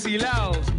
fusilados.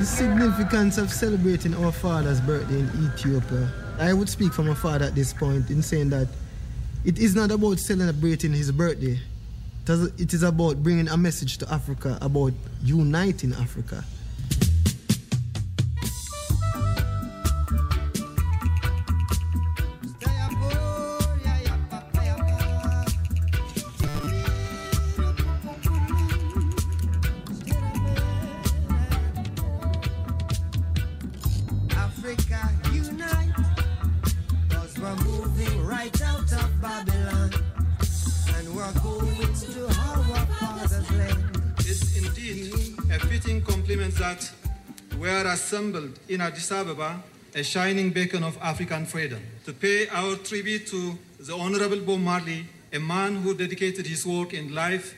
Significance of celebrating our father's birthday in Ethiopia. I would speak for my father at this point in saying that it is not about celebrating his birthday. It is about bringing a message to Africa about uniting Africa. In Addis Ababa, a shining beacon of African freedom, to pay our tribute to the Honorable Bob Marley, a man who dedicated his work and life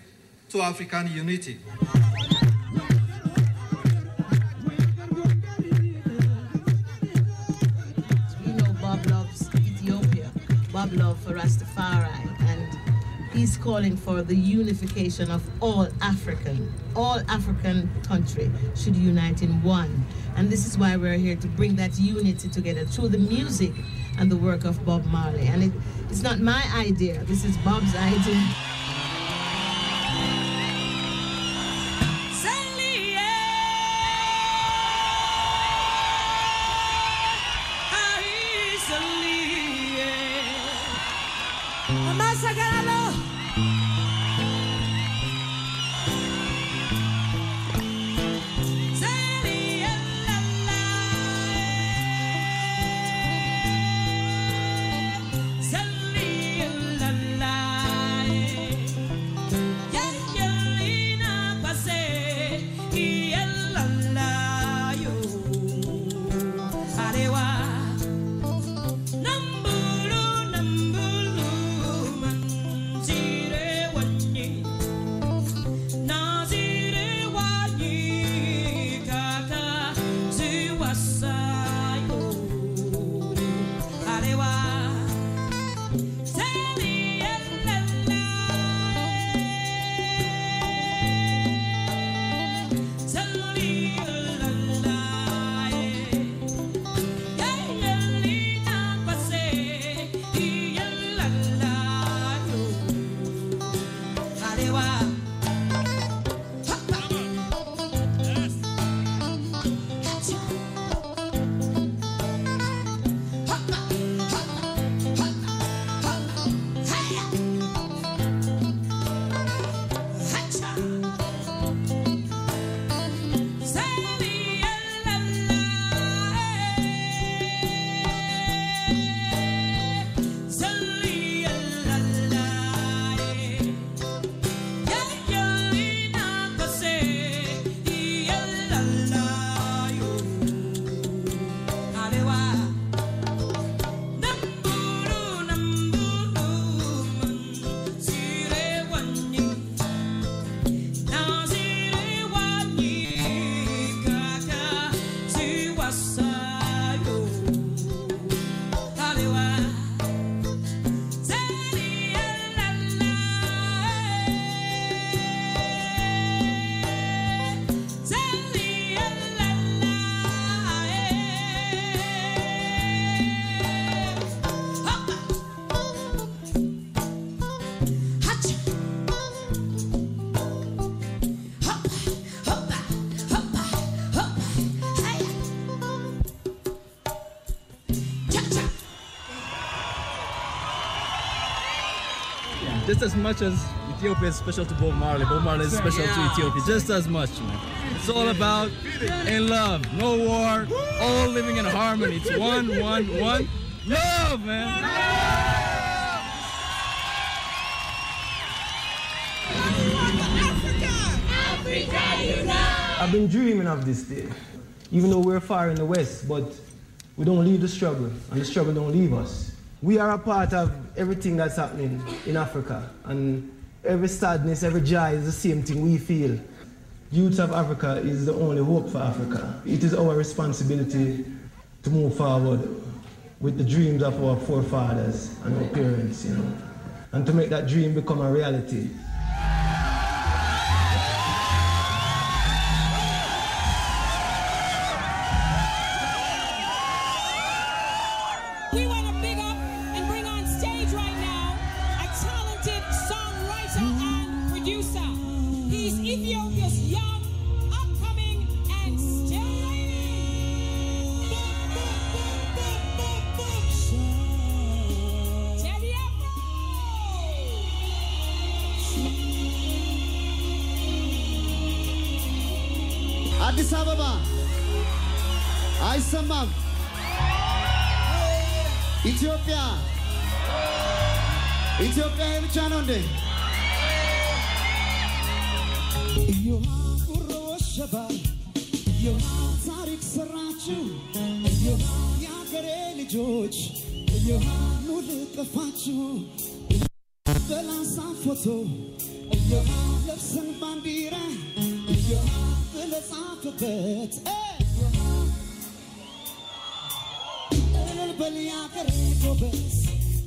to African unity. He's calling for the unification of all African, all African country should unite in one. And this is why we're here to bring that unity together through the music and the work of Bob Marley. And it, it's not my idea, this is Bob's idea. As much as Ethiopia is special to Bob Marley, Bob Marley is special to Ethiopia, just as much, man. It's all about in love, no war, all living in harmony. It's one, one, one, love, man. I've been dreaming of this day, even though we're far in the west, but we don't leave the struggle, and the struggle don't leave us. We are a part of everything that's happening in Africa, and every sadness, every joy is the same thing we feel. Youth of Africa is the only hope for Africa. It is our responsibility to move forward with the dreams of our forefathers and our parents, you know, and to make that dream become a reality. ኢትዮጵያ ይሄ ብቻ ነው እንዴ? እዮሃ ጉሮ ወሸባ እዮሃ ታሪክ ሰራችሁ እዮሃ የአገሬ ልጆች እዮሃ ኑ ልጥፋችሁ በላሳ ፎቶ እዮሃ ለብሰን ባንዲራ እዮሃ ብለጻፍበት እልል በል የአገሬ ጎበዝ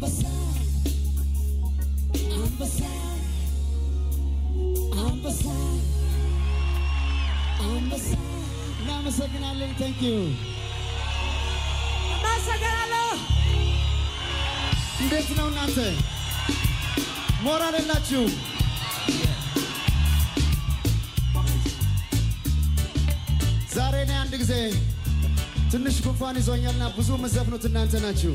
አንበሳ አንበሳ አንበሳ አንበሳ እናመሰግናለን። ታንክ ዩ እናመሰግናለሁ። እንዴት ነው እናንተ? ሞራል የላችሁ? ዛሬ እኔ አንድ ጊዜ ትንሽ ጉንፋን ይዞኛልና ብዙ የምትዘፍኑት እናንተ ናችሁ።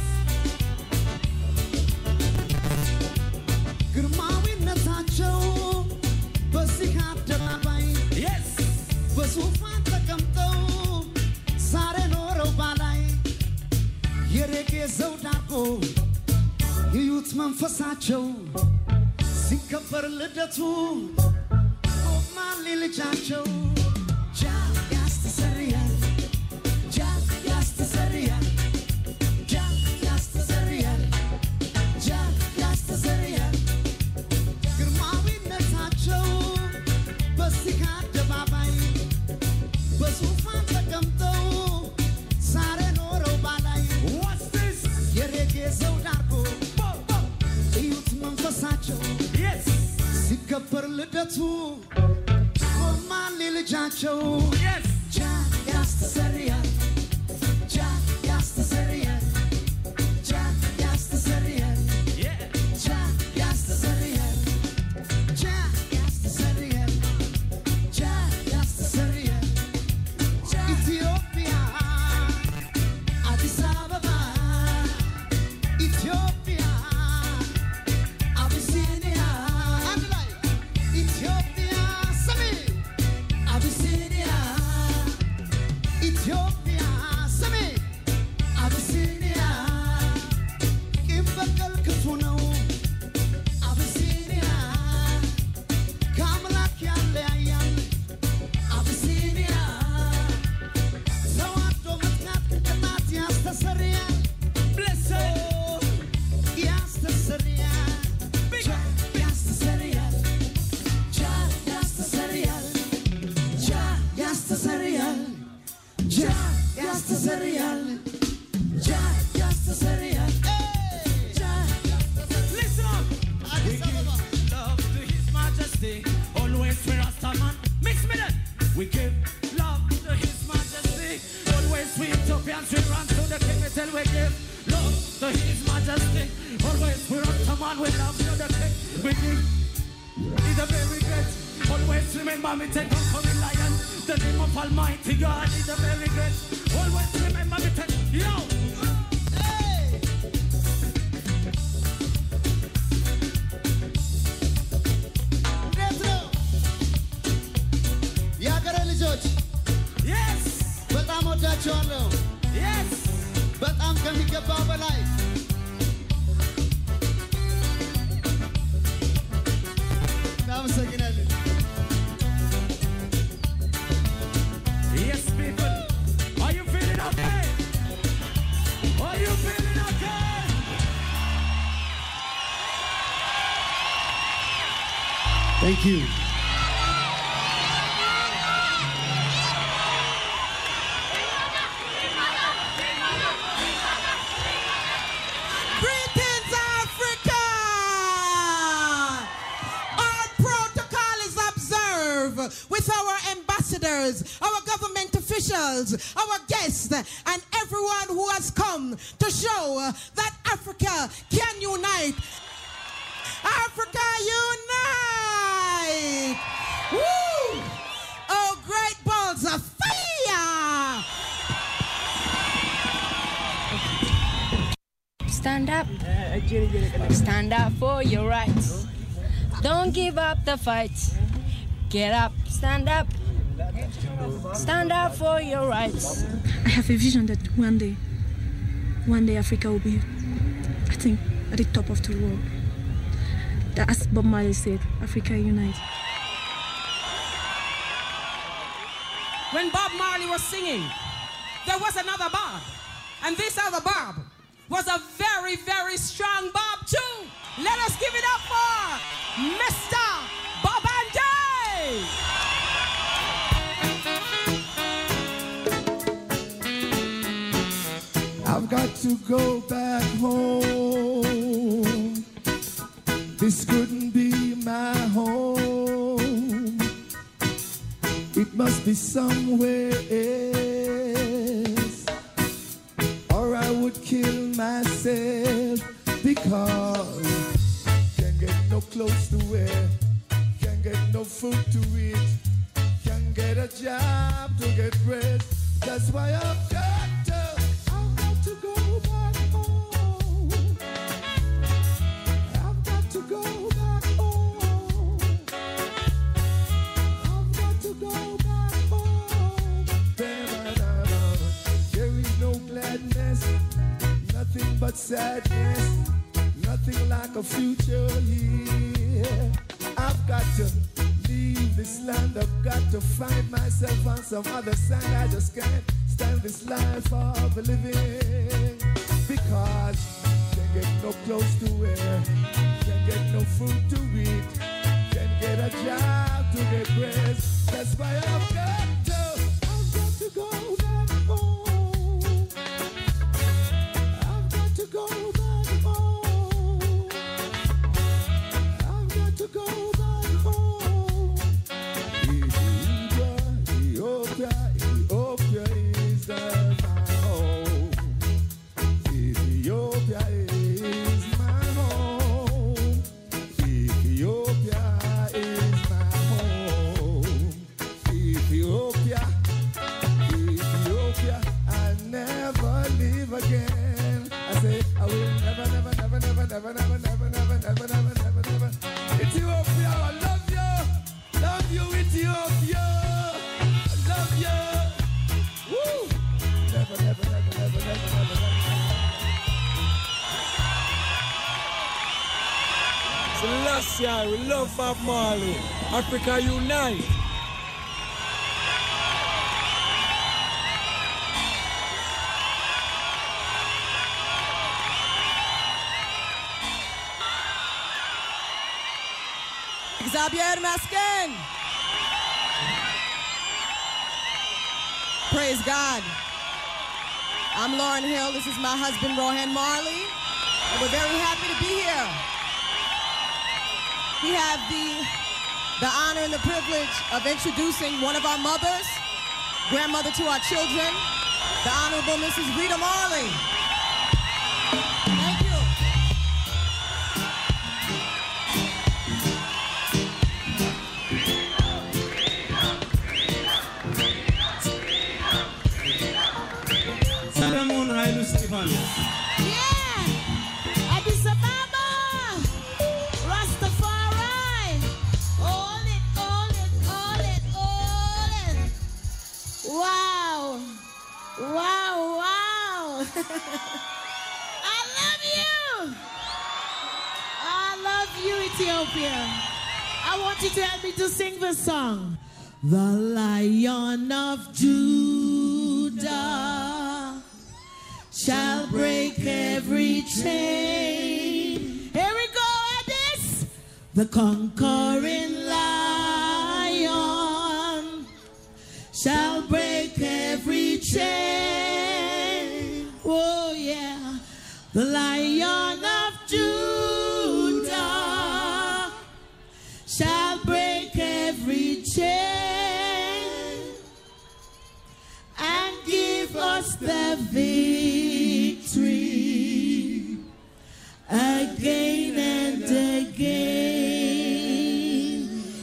tu you. Don't give up the fight. Get up. Stand up. Stand up for your rights. I have a vision that one day, one day Africa will be, I think, at the top of the world. That, as Bob Marley said, Africa unite. When Bob Marley was singing, there was another Bob. And this other Bob was a very, very strong Bob too. Let us give it up for Mr. to go back home. This couldn't be my home. It must be somewhere else. Or I would kill myself because can't get no clothes to wear, can't get no food to eat, can't get a job to get rest. That's why I'm. got nothing but sadness, nothing like a future here. I've got to leave this land, I've got to find myself on some other side. I just can't stand this life of living because can't get no clothes to wear, can't get no food to eat, can't get a job to get rest. That's why I've got love Bob Marley. Africa unite. Xavier Masken. Praise God. I'm Lauryn Hill. This is my husband, Rohan Marley. And we're very happy to be here. We have the, the honor and the privilege of introducing one of our mothers, grandmother to our children, the Honorable Mrs. Rita Marley. Ethiopia! I want you to help me to sing this song. The Lion of Judah shall break every chain. Here we go, Addis. The conquering lion shall break every chain. Oh, yeah. The lion the victory again and again.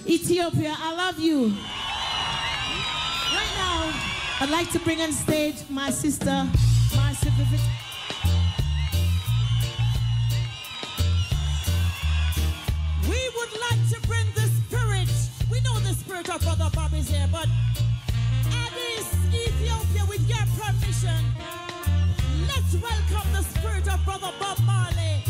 Ethiopia, I love you. Right now, I'd like to bring on stage my sister, my significant. We would like to bring the spirit. We know the spirit of Brother Bob is here, but Ethiopia, with your permission, let's welcome the spirit of Brother Bob Marley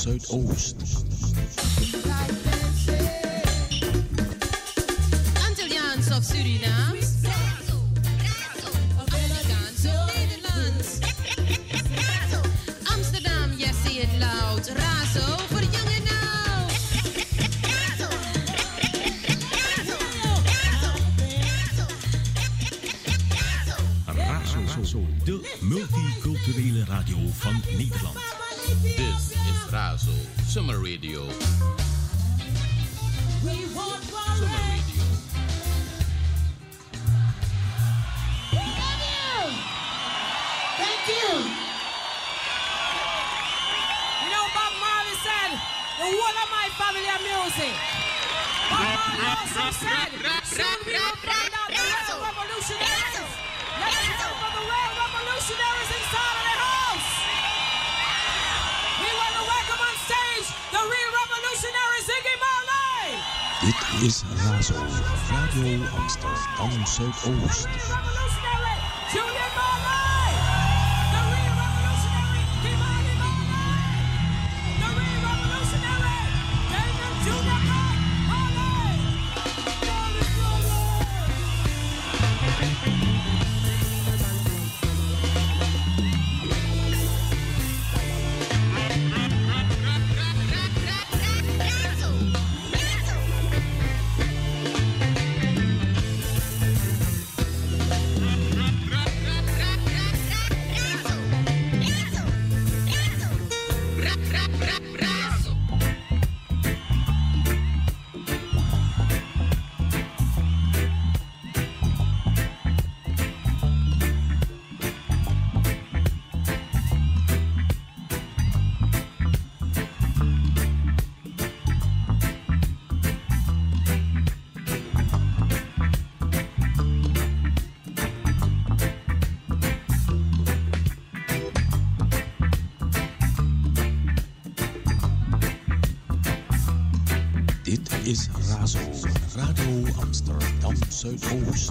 Zuidoost. Antilliaans of Surinaams? Afrikaans of Nederlands? Amsterdam, yes, zie het loud. Razo voor jong en oud. Razo, de multiculturele radio van Nederland. This Summer Radio. We want Summer Radio. We love you. Thank you. You know, Bob Marley said, the of my family music. Bob Marley also said, is Razo, Radio Amsterdam Zuidoost. hamster, dans se.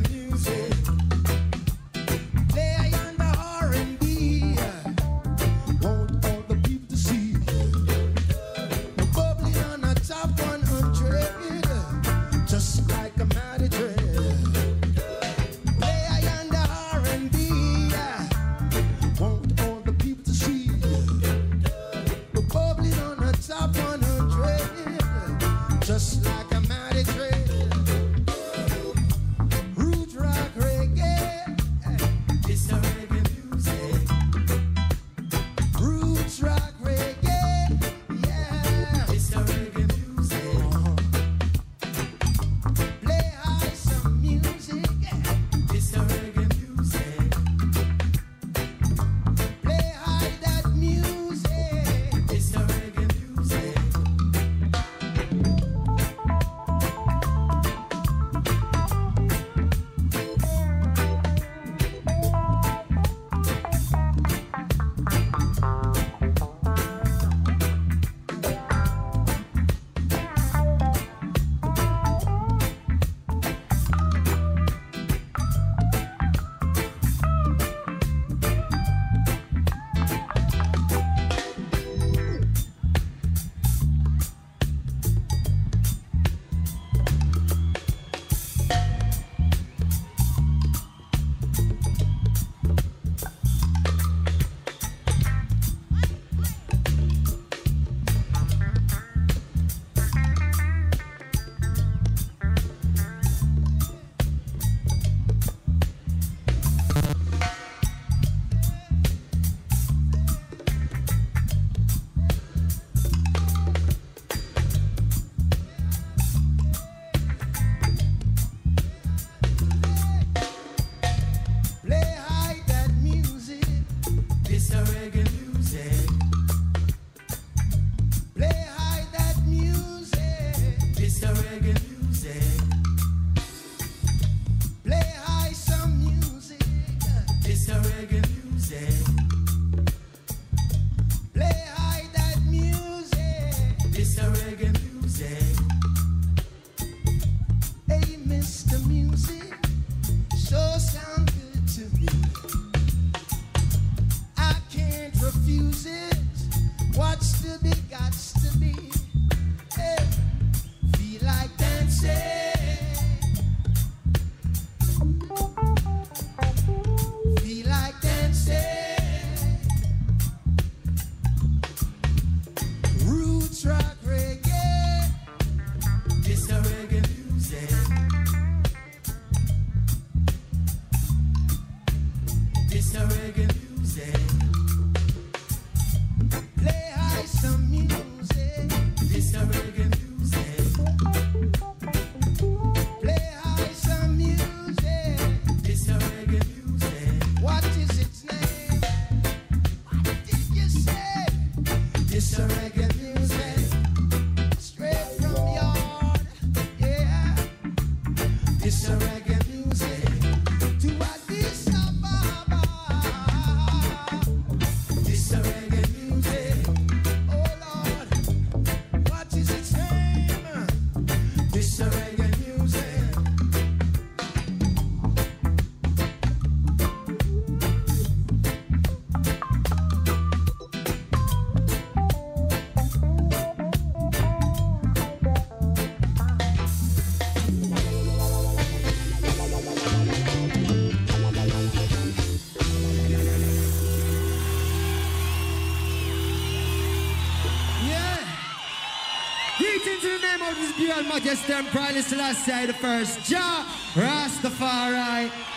music. against them, Pride Celestia, the first. Ja Rastafari.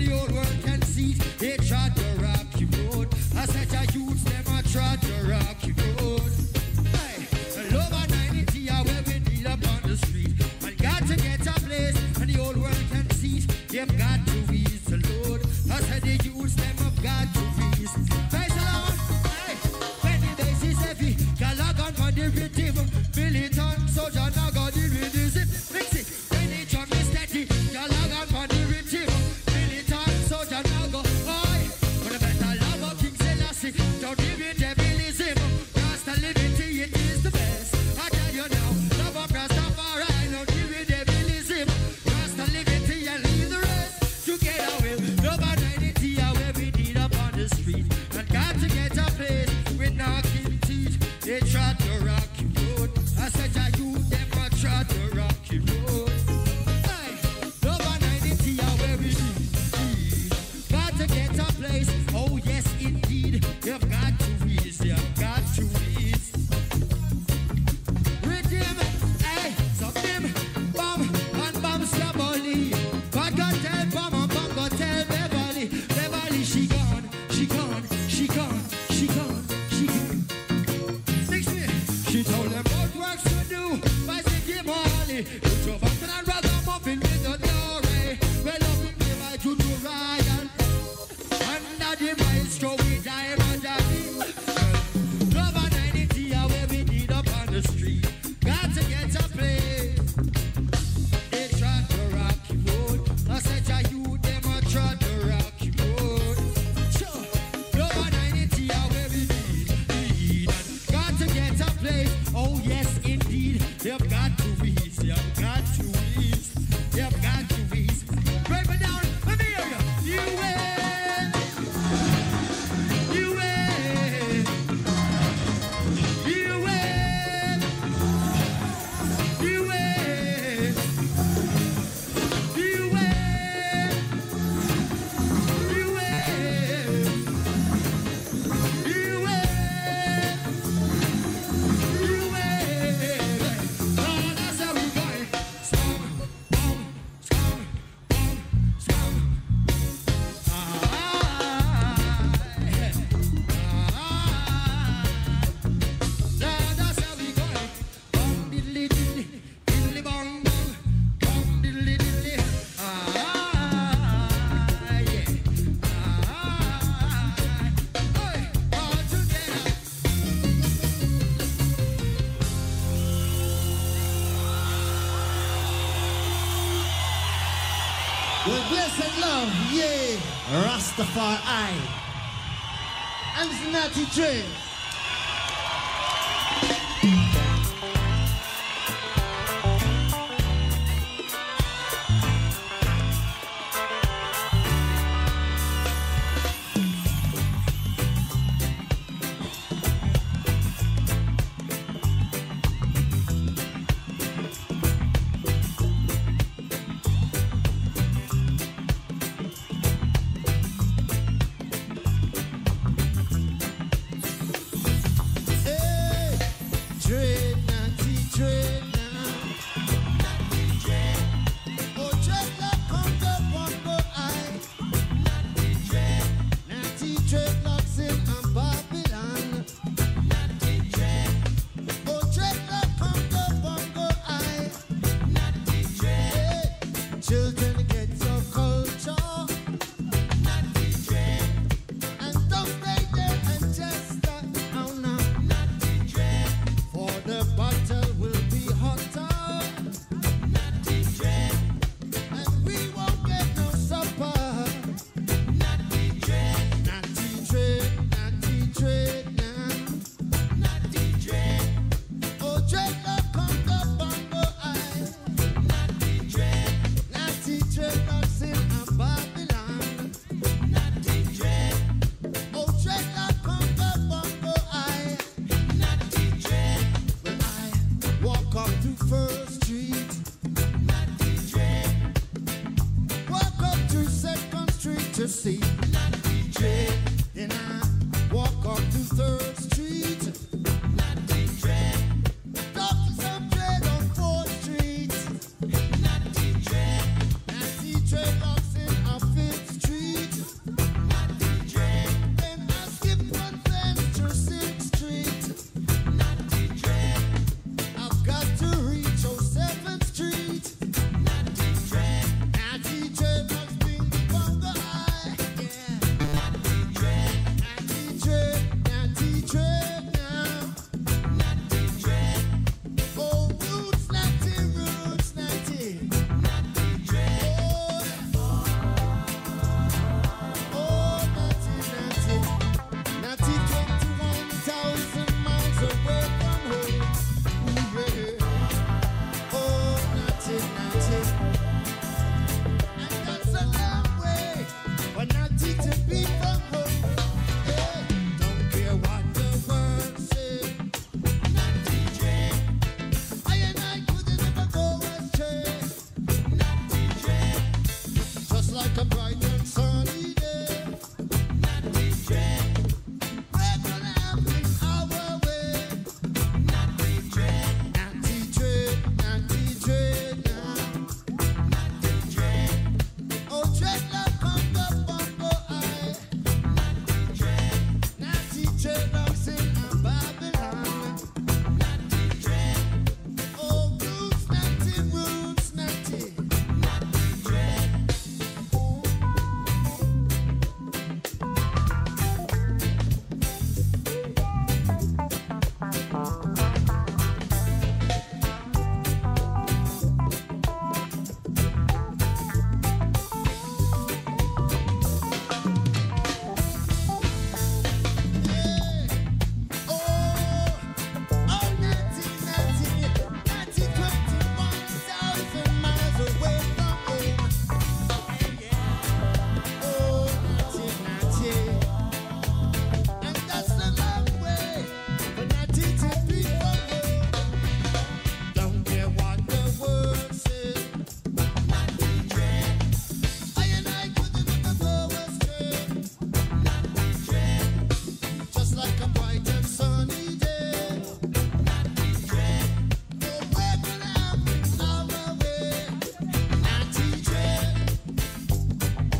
the old world can see. it tried to